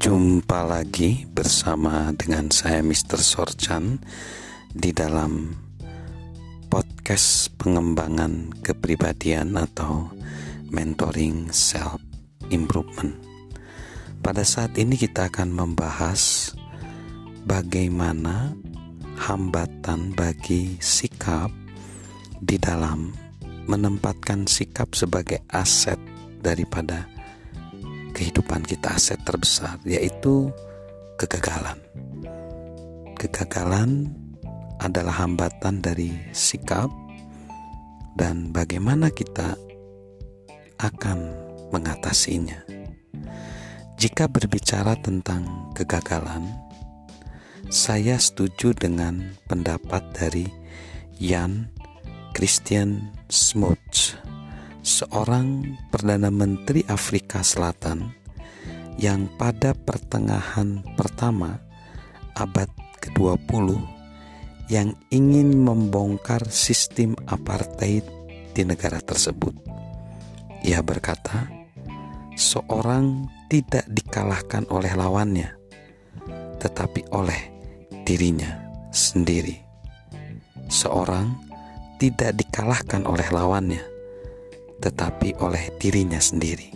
Jumpa lagi bersama dengan saya Mr. Sorchan di dalam podcast pengembangan kepribadian atau mentoring self improvement. Pada saat ini kita akan membahas bagaimana hambatan bagi sikap di dalam menempatkan sikap sebagai aset daripada kehidupan kita aset terbesar yaitu kegagalan. Kegagalan adalah hambatan dari sikap dan bagaimana kita akan mengatasinya. Jika berbicara tentang kegagalan, saya setuju dengan pendapat dari Jan Christian Smuts seorang Perdana Menteri Afrika Selatan yang pada pertengahan pertama abad ke-20 yang ingin membongkar sistem apartheid di negara tersebut. Ia berkata, seorang tidak dikalahkan oleh lawannya, tetapi oleh dirinya sendiri. Seorang tidak dikalahkan oleh lawannya, tetapi oleh dirinya sendiri.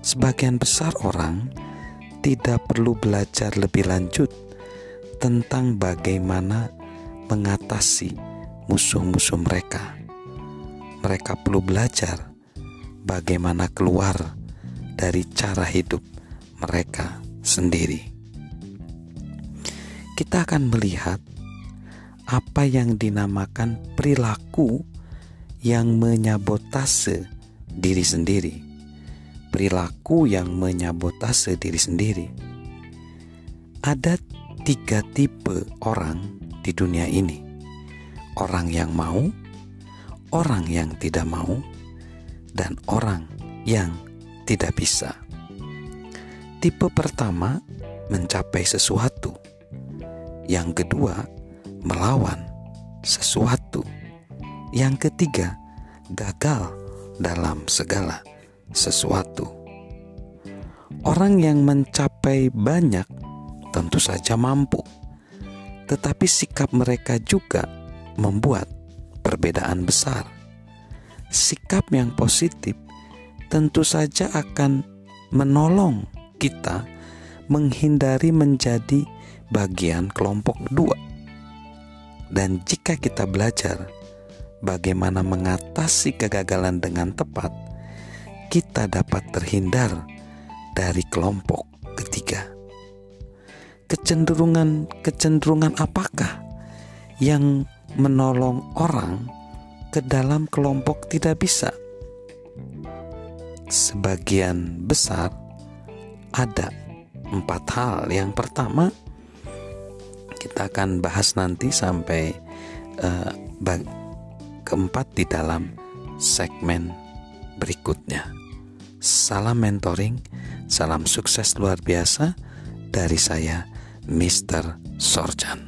Sebagian besar orang tidak perlu belajar lebih lanjut tentang bagaimana mengatasi musuh-musuh mereka. Mereka perlu belajar bagaimana keluar dari cara hidup mereka sendiri. Kita akan melihat apa yang dinamakan perilaku yang menyabotase diri sendiri, perilaku yang menyabotase diri sendiri. Ada tiga tipe orang di dunia ini: orang yang mau, orang yang tidak mau, dan orang yang tidak bisa. Tipe pertama mencapai sesuatu, yang kedua melawan sesuatu yang ketiga, gagal dalam segala sesuatu. Orang yang mencapai banyak tentu saja mampu, tetapi sikap mereka juga membuat perbedaan besar. Sikap yang positif tentu saja akan menolong kita menghindari menjadi bagian kelompok dua. Dan jika kita belajar bagaimana mengatasi kegagalan dengan tepat, kita dapat terhindar dari kelompok ketiga. Kecenderungan-kecenderungan apakah yang menolong orang ke dalam kelompok tidak bisa? Sebagian besar ada empat hal. Yang pertama, kita akan bahas nanti sampai uh, keempat di dalam segmen berikutnya. Salam mentoring, salam sukses luar biasa dari saya, Mr. Sorjan.